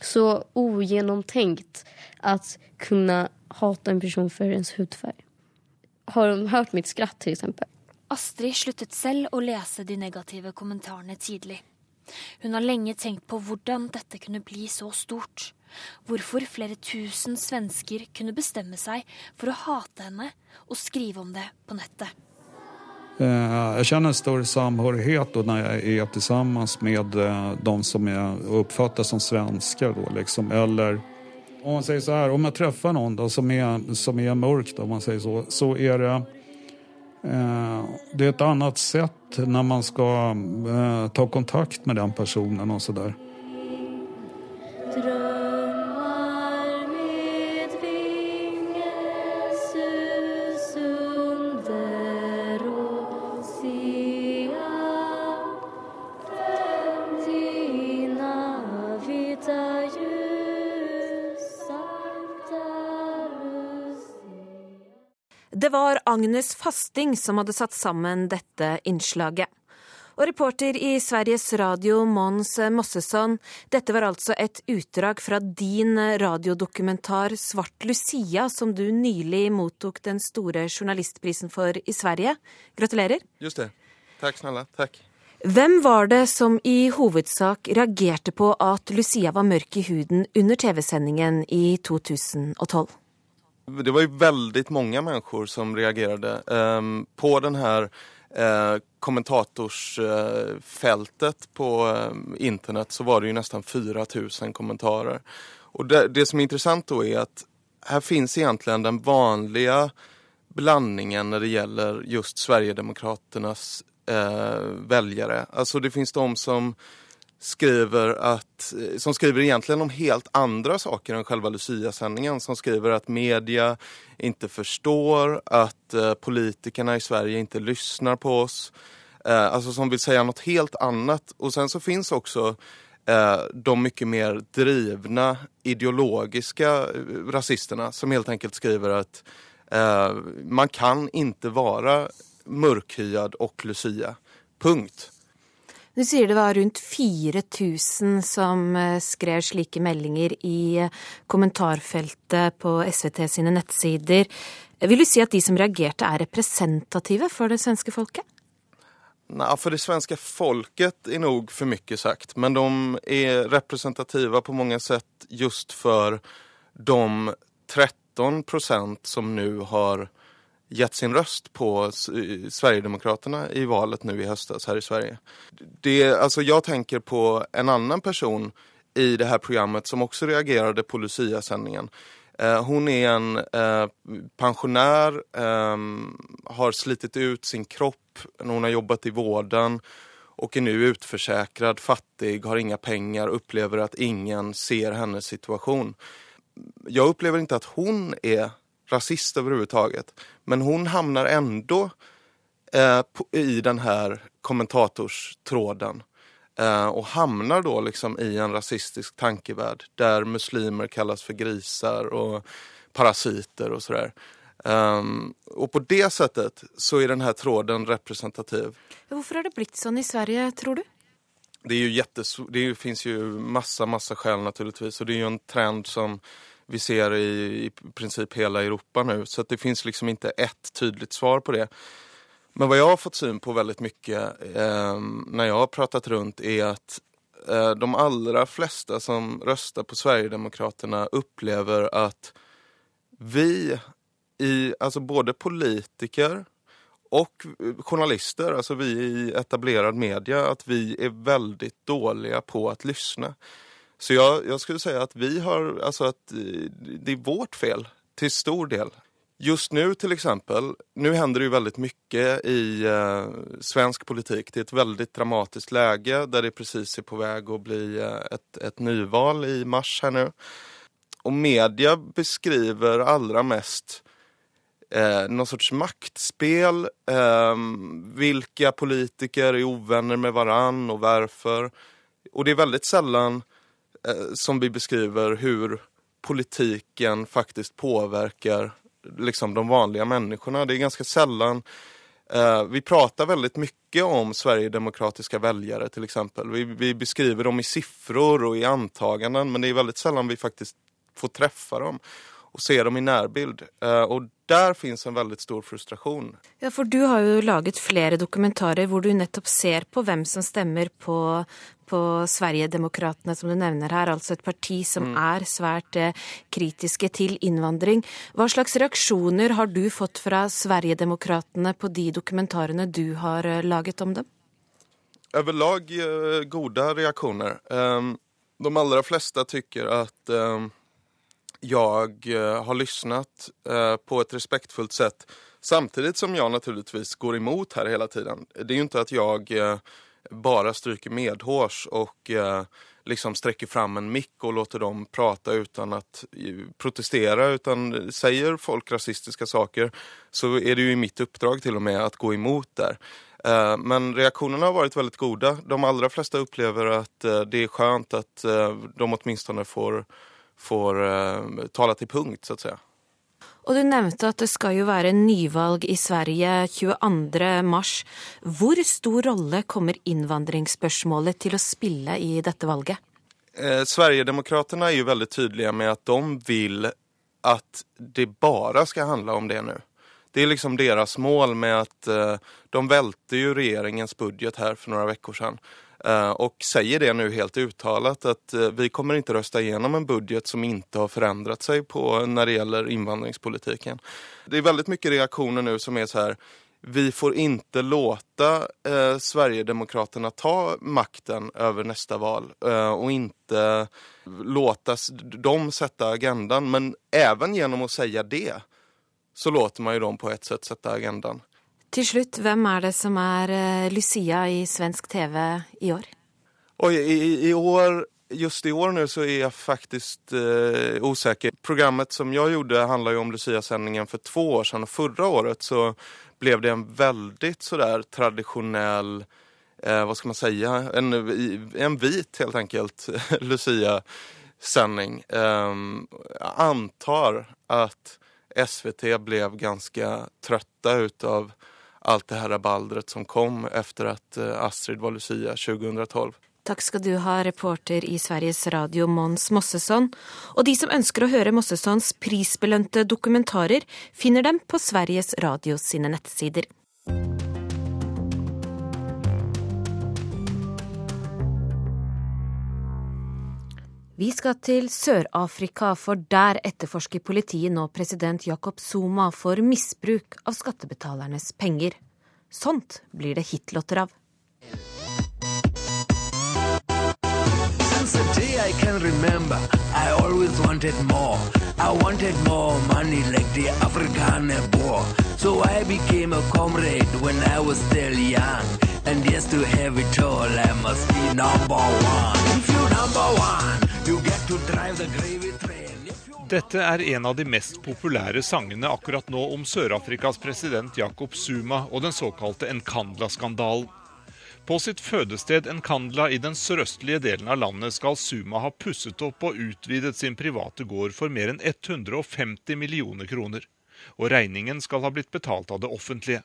så ogenomtänkt att kunna hata en person för ens hudfärg. Har de hørt mitt skratt till exempel? Astrid sluttet selv å lese de negative kommentarene tidlig. Hun har lenge tenkt på hvordan dette kunne bli så stort. Hvorfor flere tusen svensker kunne bestemme seg for å hate henne og skrive om det på nettet. Eh, Jag känner en större samhörighet då när jag är tillsammans med eh, de som jag uppfattar som svenskar. Liksom. Eller om man säger så här, om jag träffar någon då, som, är, som är mörk, då, om man säger så, så är det, eh, det är ett annat sätt när man ska ta kontakt med den personen och sådär. Agnes Fasting som hadde satt sammen dette innslaget. Og reporter i Sveriges Radio, Mons Mossesson, dette var altså et utdrag fra din radiodokumentar 'Svart Lucia', som du nylig mottok den store journalistprisen for i Sverige. Gratulerer. Just det. Takk, snille. Takk. Hvem var det som i hovedsak reagerte på at Lucia var mørk i huden under TV-sendingen i 2012? Det var jo veldig mange mennesker som reagerte. Um, på den her uh, kommentatorsfeltet på uh, internett så var det jo nesten 4000 kommentarer. Og det, det, som er interessant da er at her finnes egentlig den vanlige blandningen når det gjelder just Sverigedemokraternas eh, väljare. Alltså det finns de som skriver, att, som skriver egentligen om helt andra saker än själva Lucia-sändningen. Som skriver att media inte förstår, att eh, politikerna i Sverige inte lyssnar på oss. Eh, alltså som vill säga något helt annat. Och sen så finns också eh, de mycket mer drivna ideologiska eh, rasisterna som helt enkelt skriver att eh, man kan inte vara mørkhyet og Lucia. Punkt. Du sier det var rundt 4000 som eh, skrev slike meldinger i eh, kommentarfeltet på SVT sine nettsider. Vil du si at de som reagerte er representative for det svenske folket? Nei, for det svenske folket er nok for mye sagt. Men de er representative på mange sett just for de 13% som nå har gett sin röst på Sverigedemokraterna i valet nu i höstas här i Sverige. Det, alltså jag tänker på en annan person i det här programmet som också reagerade på Lucia-sändningen. Eh, hon är en eh, pensionär, eh, har slitit ut sin kropp när hon har jobbat i vården och är nu utförsäkrad, fattig, har inga pengar, upplever att ingen ser hennes situation. Jag upplever inte att hon är rasist överhuvudtaget. Men hon hamnar ändå eh, på, i den här kommentatorstråden. Eh, och hamnar då liksom i en rasistisk tankevärld där muslimer kallas för grisar och parasiter och sådär. Um, og på det settet så er den här tråden representativ. Hvorfor har det blitt sånn i Sverige, tror du? Det, er jo jättes det fins jo masse masse skäl naturligvis, og det er jo en trend som vi ser i, i princip hela Europa nu. Så det finns liksom inte ett tydligt svar på det. Men vad jag har fått syn på väldigt mycket eh, när jag har pratat runt är att eh, de allra flesta som röstar på Sverigedemokraterna upplever att vi, i, alltså både politiker och journalister, alltså vi i etablerad media, att vi är väldigt dåliga på att lyssna. Så jag, jag skulle säga att vi har, alltså att eh, det är vårt fel till stor del. Just nu till exempel, nu händer det ju väldigt mycket i eh, svensk politik. Det är ett väldigt dramatiskt läge där det precis är på väg att bli eh, ett, ett nyval i mars här nu. Och media beskriver allra mest eh, någon sorts maktspel. Eh, vilka politiker är ovänner med varann och varför. Och det är väldigt sällan som vi beskriver hur politiken faktisk påverkar liksom de vanlige människorna. Det är ganska sällan eh, vi pratar väldigt mycket om Sverigedemokratiska väljare till exempel. Vi, vi, beskriver dem i siffror och i antaganden men det är väldigt sällan vi faktiskt får träffa dem och se dem i nærbild. Og och der finnes en veldig stor frustrasjon. Ja, for du har jo laget flere dokumentarer hvor du nettopp ser på hvem som stemmer på, på Sverigedemokraterna, som du nevner her, altså et parti som mm. er svært eh, kritiske til innvandring. Hva slags reaksjoner har du fått fra Sverigedemokraterna på de dokumentarene du har eh, laget om dem? Overlag eh, gode reaksjoner. Um, de aller fleste tykker at um, jag eh, har lyssnat eh, på ett respektfullt sätt. Samtidigt som jag naturligtvis går emot här hela tiden. Det är ju inte att jag bare bara stryker medhårs och liksom sträcker fram en mick och låter dem prata utan att protestera. Utan säger folk rasistiska saker så är det ju mitt uppdrag till och med att gå emot där. Men reaktionerna har varit väldigt goda. De allra flesta upplever att det är skönt att de åtminstone får får uh, tale til punkt, så å si. Og du nevnte at det skal jo være nyvalg i Sverige 22.3. Hvor stor rolle kommer innvandringsspørsmålet til å spille i dette valget? Eh, Sverigedemokraterna er jo veldig tydelige med at de vil at det bare skal handle om det nå. Det er liksom deres mål med at eh, de velter jo regjeringens budget her for noen uker siden. Eh, og sier det nå helt uttalat at eh, vi kommer ikke røste gjennom en budget som ikke har forandret seg på når det gjelder innvandringspolitikken. Det er veldig mye reaksjoner nå som er så her vi får ikke låte eh, Sverigedemokraterna ta makten over neste valg eh, og ikke låte dem sette agendaen. Men even gjennom å si det så låter man jo dem på et sett sette agendaen. Til slutt, hvem er det som er uh, Lucia i svensk TV i år? Oi, i, i år just i år nå så er jeg faktisk eh, usikker. Programmet som jeg gjorde handlar jo om Lucia-sendingen for to år siden. Og forrige året så ble det en veldig sånn tradisjonell eh, Hva skal man si? en, en vit helt enkelt [LAUGHS] Lucia-sending. Eh, antar at SVT blev ganska ut utav allt det her rabalderet som kom efter att eh, Astrid var Lucia 2012. Takk skal du ha, reporter i Sveriges Radio Mons Mosseson. Og de som ønsker å høre Mossesons prisbelønte dokumentarer, finner dem på Sveriges Radio sine nettsider. Vi skal til Sør-Afrika, for der etterforsker politiet nå president Jacob Zuma for misbruk av skattebetalernes penger. Sånt blir det hitlotter av. I can. And yes, to have it all, I must be number one. If you number one, Dette er en av de mest populære sangene akkurat nå om Sør-Afrikas president Jacob Zuma og den såkalte Nkandla-skandalen. På sitt fødested Nkandla i den sørøstlige delen av landet skal Suma ha pusset opp og utvidet sin private gård for mer enn 150 millioner kroner. Og regningen skal ha blitt betalt av det offentlige.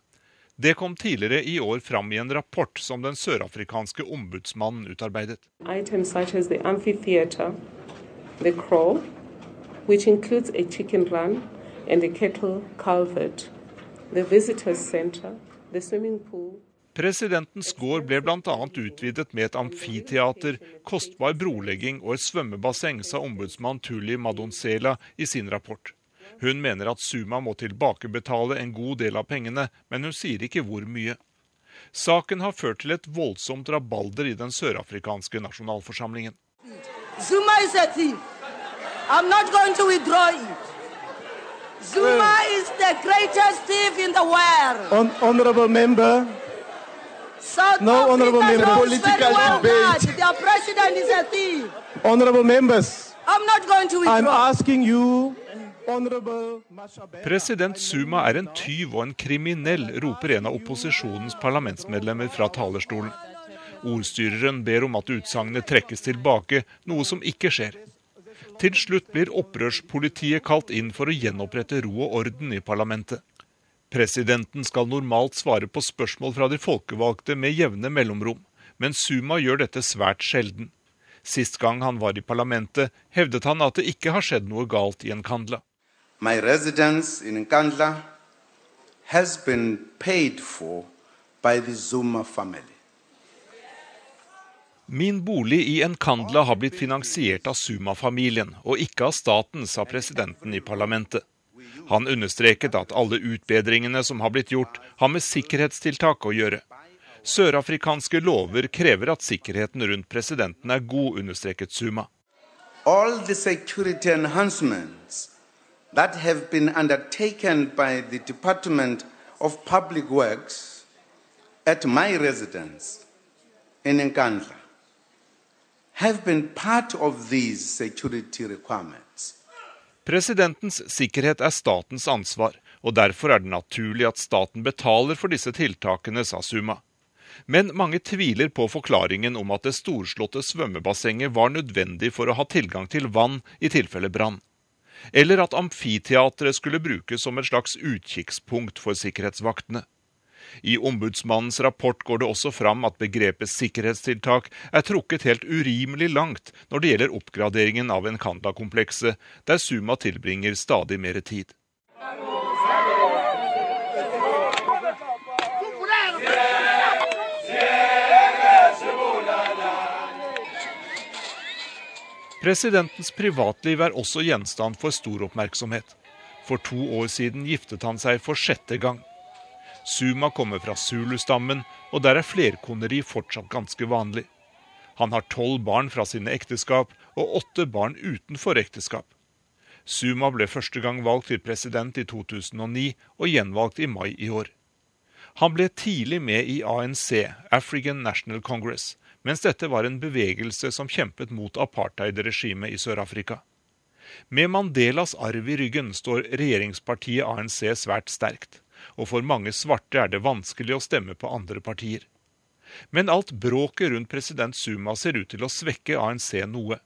Det kom tidligere i år fram i en rapport som den sørafrikanske ombudsmannen utarbeidet. Items such as the amphitheater, the crow, which includes a chicken run and a cattle culvert, the visitors center, the swimming pool, Presidentens gård ble bl.a. utvidet med et amfiteater, kostbar brolegging og et svømmebasseng, sa ombudsmann Tuli Madonsela i sin rapport. Hun mener at Suma må tilbakebetale en god del av pengene, men hun sier ikke hvor mye. Saken har ført til et voldsomt rabalder i den sørafrikanske nasjonalforsamlingen. Zuma is a thief. I'm not going to withdraw it. Zuma is the greatest thief in the world. Hon honorable member, South no, honorable member. Political well debate. Their president is a thief. Honorable members. I'm not going to withdraw. I'm asking you President Suma er en tyv og en kriminell, roper en av opposisjonens parlamentsmedlemmer fra talerstolen. Ordstyreren ber om at utsagnet trekkes tilbake, noe som ikke skjer. Til slutt blir opprørspolitiet kalt inn for å gjenopprette ro og orden i parlamentet. Presidenten skal normalt svare på spørsmål fra de folkevalgte med jevne mellomrom, men Suma gjør dette svært sjelden. Sist gang han var i parlamentet, hevdet han at det ikke har skjedd noe galt i Nkandla. My residence in Nkandla has been paid for by the Zuma family. Min bolig i Nkandla har blitt finansiert av Suma-familien, og ikke av staten, sa presidenten i parlamentet. Han understreket at alle utbedringene som har blitt gjort, har med sikkerhetstiltak å gjøre. Sørafrikanske lover krever at sikkerheten rundt presidenten er god, understreket Suma. All the security enhancements that have been undertaken by the Department of Public Works at my residence in Nkandla have been part of these security requirements. Presidentens sikkerhet er statens ansvar, og derfor er det naturlig at staten betaler for disse tiltakene, sa Suma. Men mange tviler på forklaringen om at det storslåtte svømmebassenget var nødvendig for å ha tilgang til vann i tilfelle brann. Eller at amfiteatret skulle brukes som et slags utkikkspunkt for sikkerhetsvaktene. I ombudsmannens rapport går det også fram at begrepet sikkerhetstiltak er trukket helt urimelig langt når det gjelder oppgraderingen av Encanta-komplekset, der Suma tilbringer stadig mer tid. Presidentens privatliv er også gjenstand for stor oppmerksomhet. For to år siden giftet han seg for sjette gang. Suma kommer fra Zulu-stammen, og der er flerkoneri fortsatt ganske vanlig. Han har tolv barn fra sine ekteskap og åtte barn utenfor ekteskap. Suma ble første gang valgt til president i 2009 og gjenvalgt i mai i år. Han ble tidlig med i ANC, African National Congress, mens dette var en bevegelse som kjempet mot apartheidregimet i Sør-Afrika. Med Mandelas arv i ryggen står regjeringspartiet ANC svært sterkt, og for mange svarte er det vanskelig å stemme på andre partier. Men alt bråket rundt president Suma ser ut til å svekke ANC noe.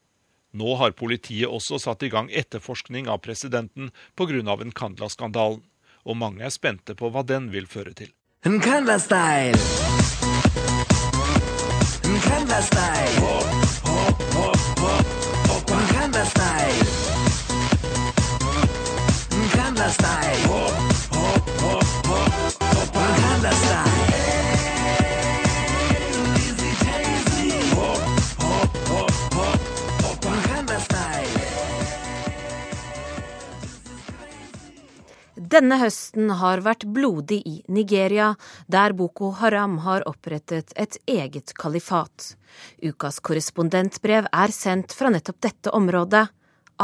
Nå har politiet også satt i gang etterforskning av presidenten pga. Nkandla-skandalen, og mange er spente på hva den vil føre til. Nkandla-style! You can style. Style. Style. Denne høsten har vært blodig i Nigeria, der Boko Haram har opprettet et eget kalifat. Ukas korrespondentbrev er sendt fra nettopp dette området.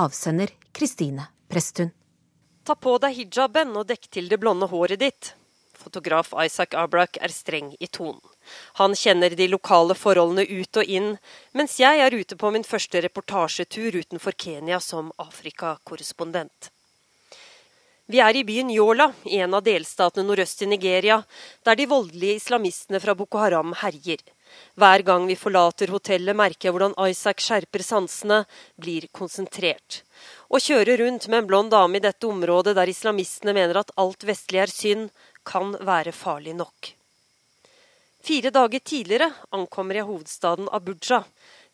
Avsender Kristine Presttun. Ta på deg hijaben og dekk til det blonde håret ditt. Fotograf Isaac Abrak er streng i tonen. Han kjenner de lokale forholdene ut og inn, mens jeg er ute på min første reportasjetur utenfor Kenya som Afrikakorrespondent. Vi er i byen Yola, en av delstatene nordøst i Nigeria, der de voldelige islamistene fra Boko Haram herjer. Hver gang vi forlater hotellet, merker jeg hvordan Isaac skjerper sansene, blir konsentrert. Å kjøre rundt med en blond dame i dette området der islamistene mener at alt vestlig er synd, kan være farlig nok. Fire dager tidligere ankommer jeg hovedstaden Abuja.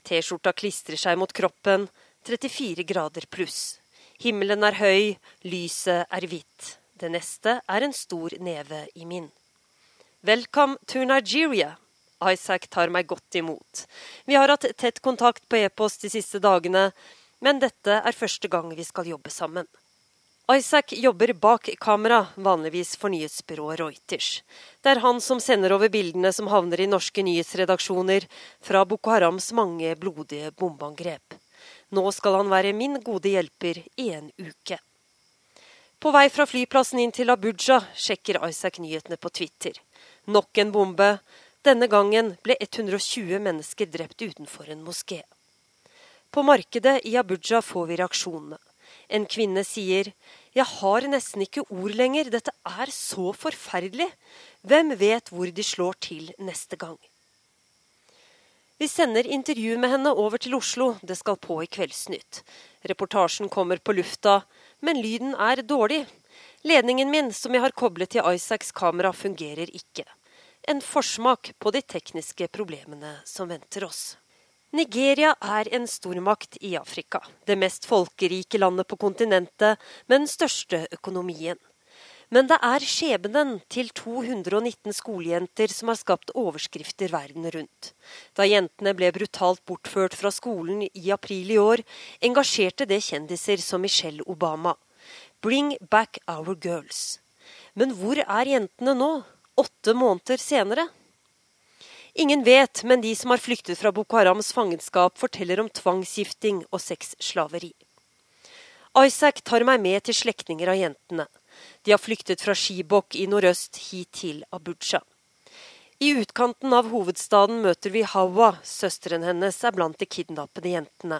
T-skjorta klistrer seg mot kroppen. 34 grader pluss. Himmelen er høy, lyset er hvitt. Det neste er en stor neve i min. Welcome to Nigeria. Isaac tar meg godt imot. Vi har hatt tett kontakt på e-post de siste dagene, men dette er første gang vi skal jobbe sammen. Isaac jobber bak kamera, vanligvis for nyhetsbyrået Reuters. Det er han som sender over bildene som havner i norske nyhetsredaksjoner fra Boko Harams mange blodige bombeangrep. Nå skal han være min gode hjelper i en uke. På vei fra flyplassen inn til Abuja sjekker Isaac nyhetene på Twitter. Nok en bombe. Denne gangen ble 120 mennesker drept utenfor en moské. På markedet i Abuja får vi reaksjonene. En kvinne sier 'Jeg har nesten ikke ord lenger, dette er så forferdelig'. Hvem vet hvor de slår til neste gang? Vi sender intervju med henne over til Oslo, det skal på i Kveldsnytt. Reportasjen kommer på lufta, men lyden er dårlig. Ledningen min, som jeg har koblet til Isaacs kamera, fungerer ikke. En forsmak på de tekniske problemene som venter oss. Nigeria er en stormakt i Afrika. Det mest folkerike landet på kontinentet, med den største økonomien. Men det er skjebnen til 219 skolejenter som har skapt overskrifter verden rundt. Da jentene ble brutalt bortført fra skolen i april i år, engasjerte det kjendiser som Michelle Obama. Bring back our girls. Men hvor er jentene nå, åtte måneder senere? Ingen vet, men de som har flyktet fra Boko Harams fangenskap, forteller om tvangsgifting og sexslaveri. Isaac tar meg med til slektninger av jentene. De har flyktet fra Skibok i nordøst hit til Abuja. I utkanten av hovedstaden møter vi Hawa, søsteren hennes er blant de kidnappede jentene.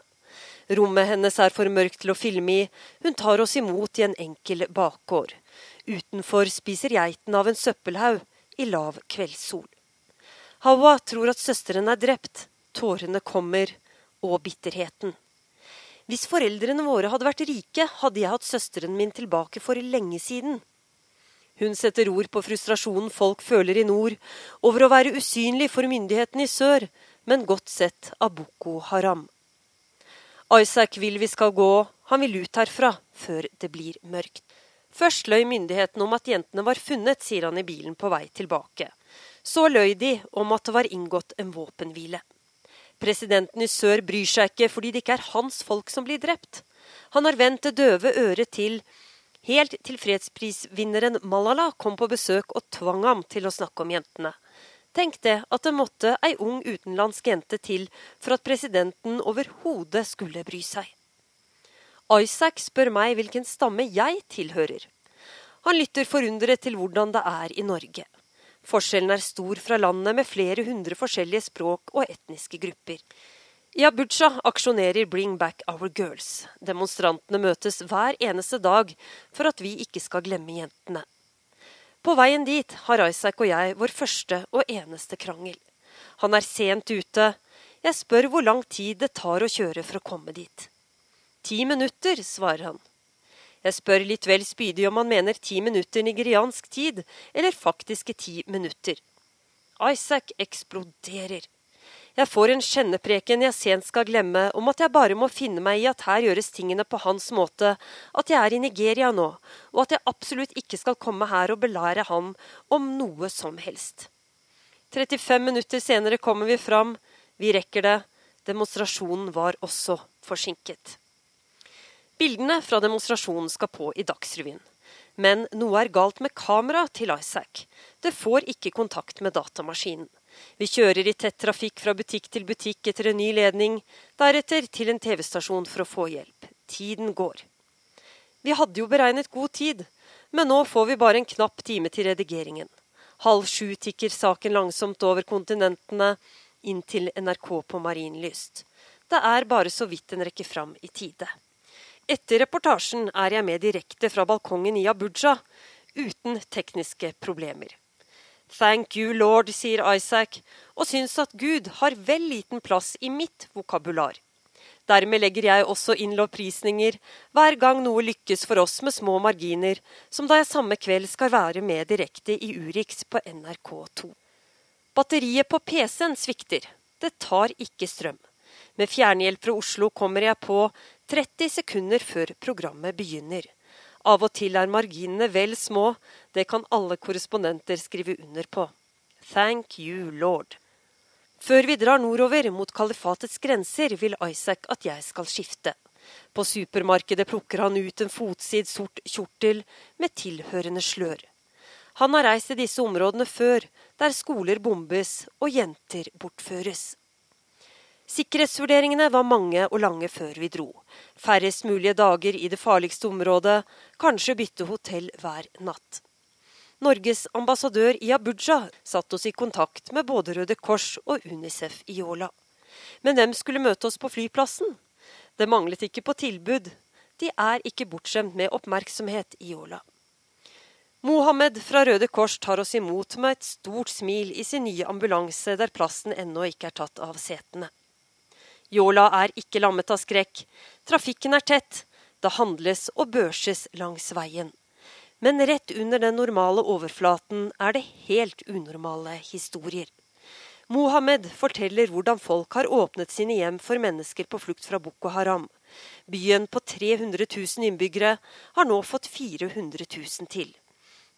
Rommet hennes er for mørkt til å filme i, hun tar oss imot i en enkel bakgård. Utenfor spiser geiten av en søppelhaug i lav kveldssol. Hawa tror at søsteren er drept, tårene kommer, og bitterheten. Hvis foreldrene våre hadde vært rike, hadde jeg hatt søsteren min tilbake for lenge siden. Hun setter ord på frustrasjonen folk føler i nord over å være usynlig for myndighetene i sør, men godt sett av Boko Haram. Isaac vil vi skal gå, han vil ut herfra før det blir mørkt. Først løy myndighetene om at jentene var funnet, sier han i bilen på vei tilbake. Så løy de om at det var inngått en våpenhvile. Presidenten i sør bryr seg ikke fordi det ikke er hans folk som blir drept. Han har vendt det døve øret til, helt til fredsprisvinneren Malala kom på besøk og tvang ham til å snakke om jentene. Tenk det at det måtte ei ung utenlandsk jente til for at presidenten overhodet skulle bry seg. Isaac spør meg hvilken stamme jeg tilhører. Han lytter forundret til hvordan det er i Norge. Forskjellen er stor fra landet med flere hundre forskjellige språk og etniske grupper. I Abuja aksjonerer Bring Back Our Girls. Demonstrantene møtes hver eneste dag for at vi ikke skal glemme jentene. På veien dit har Isaac og jeg vår første og eneste krangel. Han er sent ute. Jeg spør hvor lang tid det tar å kjøre for å komme dit. Ti minutter, svarer han. Jeg spør litt vel spydig om han mener ti minutter nigeriansk tid, eller faktiske ti minutter. Isaac eksploderer. Jeg får en skjennepreken jeg sent skal glemme, om at jeg bare må finne meg i at her gjøres tingene på hans måte, at jeg er i Nigeria nå, og at jeg absolutt ikke skal komme her og belære ham om noe som helst. 35 minutter senere kommer vi fram. Vi rekker det. Demonstrasjonen var også forsinket. Bildene fra demonstrasjonen skal på i Dagsrevyen. Men noe er galt med kameraet til Isaac. Det får ikke kontakt med datamaskinen. Vi kjører i tett trafikk fra butikk til butikk etter en ny ledning, deretter til en TV-stasjon for å få hjelp. Tiden går. Vi hadde jo beregnet god tid, men nå får vi bare en knapp time til redigeringen. Halv sju tikker saken langsomt over kontinentene, inn til NRK på Marienlyst. Det er bare så vidt den rekker fram i tide. Etter reportasjen er jeg med direkte fra balkongen i Abuja, uten tekniske problemer. Thank you, lord, sier Isaac, og syns at Gud har vel liten plass i mitt vokabular. Dermed legger jeg også inn lovprisninger hver gang noe lykkes for oss med små marginer, som da jeg samme kveld skal være med direkte i Urix på NRK2. Batteriet på PC-en svikter. Det tar ikke strøm. Med fjernhjelp fra Oslo kommer jeg på 30 sekunder før programmet begynner. Av og til er marginene vel små, det kan alle korrespondenter skrive under på. Thank you, lord. Før vi drar nordover mot kalifatets grenser, vil Isaac at jeg skal skifte. På supermarkedet plukker han ut en fotsid sort kjortel med tilhørende slør. Han har reist til disse områdene før, der skoler bombes og jenter bortføres. Sikkerhetsvurderingene var mange og lange før vi dro. Færrest mulige dager i det farligste området, kanskje bytte hotell hver natt. Norges ambassadør i Abuja satte oss i kontakt med både Røde Kors og Unicef i Yola. Men hvem skulle møte oss på flyplassen? Det manglet ikke på tilbud. De er ikke bortskjemt med oppmerksomhet i Yola. Mohammed fra Røde Kors tar oss imot med et stort smil i sin nye ambulanse der plassen ennå ikke er tatt av setene. Yola er ikke lammet av skrekk. Trafikken er tett. Det handles og børses langs veien. Men rett under den normale overflaten er det helt unormale historier. Mohammed forteller hvordan folk har åpnet sine hjem for mennesker på flukt fra Boko Haram. Byen på 300 000 innbyggere har nå fått 400 000 til.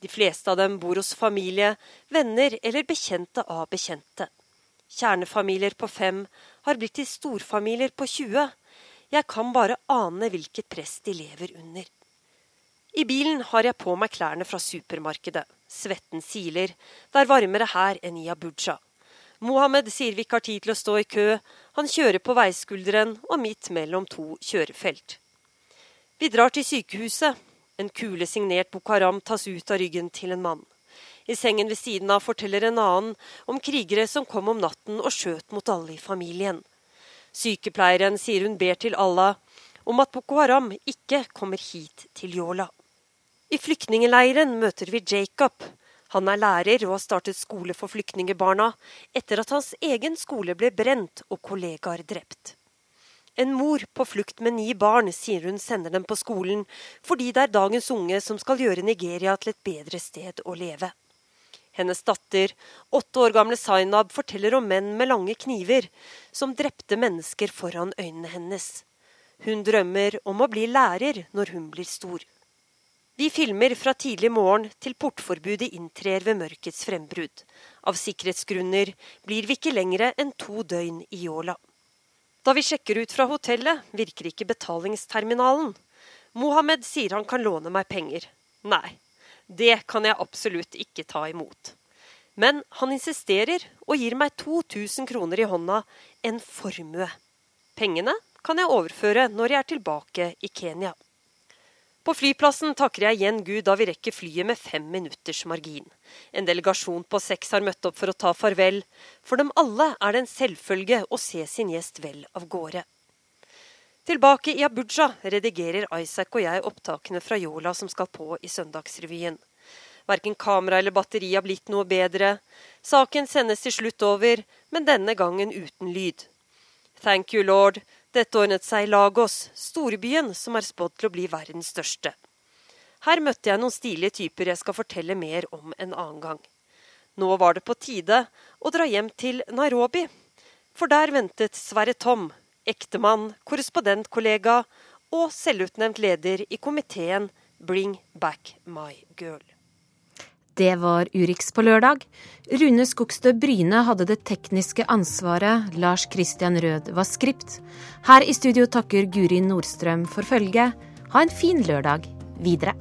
De fleste av dem bor hos familie, venner eller bekjente av bekjente. Kjernefamilier på fem har blitt til storfamilier på 20. Jeg kan bare ane hvilket press de lever under. I bilen har jeg på meg klærne fra supermarkedet. Svetten siler. Det er varmere her enn i Abuja. Mohammed sier vi ikke har tid til å stå i kø. Han kjører på veiskulderen og midt mellom to kjørefelt. Vi drar til sykehuset. En kule signert Boko Haram tas ut av ryggen til en mann. I sengen ved siden av forteller en annen om krigere som kom om natten og skjøt mot alle i familien. Sykepleieren sier hun ber til Allah om at Boko Haram ikke kommer hit til Yola. I flyktningeleiren møter vi Jacob. Han er lærer og har startet skole for flyktningebarna etter at hans egen skole ble brent og kollegaer drept. En mor på flukt med ni barn sier hun sender dem på skolen fordi det er dagens unge som skal gjøre Nigeria til et bedre sted å leve. Hennes datter, åtte år gamle Zainab, forteller om menn med lange kniver som drepte mennesker foran øynene hennes. Hun drømmer om å bli lærer når hun blir stor. Vi filmer fra tidlig morgen til portforbudet inntrer ved mørkets frembrudd. Av sikkerhetsgrunner blir vi ikke lengre enn to døgn i Yola. Da vi sjekker ut fra hotellet, virker ikke betalingsterminalen. Mohammed sier han kan låne meg penger. Nei, det kan jeg absolutt ikke ta imot. Men han insisterer og gir meg 2000 kroner i hånda, en formue. Pengene kan jeg overføre når jeg er tilbake i Kenya. På flyplassen takker jeg igjen Gud da vi rekker flyet med fem minutters margin. En delegasjon på seks har møtt opp for å ta farvel. For dem alle er det en selvfølge å se sin gjest vel av gårde. Tilbake i Abuja redigerer Isaac og jeg opptakene fra Yola som skal på i Søndagsrevyen. Verken kamera eller batteri har blitt noe bedre. Saken sendes til slutt over, men denne gangen uten lyd. Thank you, lord. Dette ordnet seg i Lagos, storbyen som er spådd til å bli verdens største. Her møtte jeg noen stilige typer jeg skal fortelle mer om en annen gang. Nå var det på tide å dra hjem til Nairobi, for der ventet Sverre Tom, ektemann, korrespondentkollega og selvutnevnt leder i komiteen Bring Back My Girl. Det var Urix på lørdag. Rune Skogstø Bryne hadde det tekniske ansvaret. Lars Christian Rød var skript. Her i studio takker Guri Nordstrøm for følget. Ha en fin lørdag videre.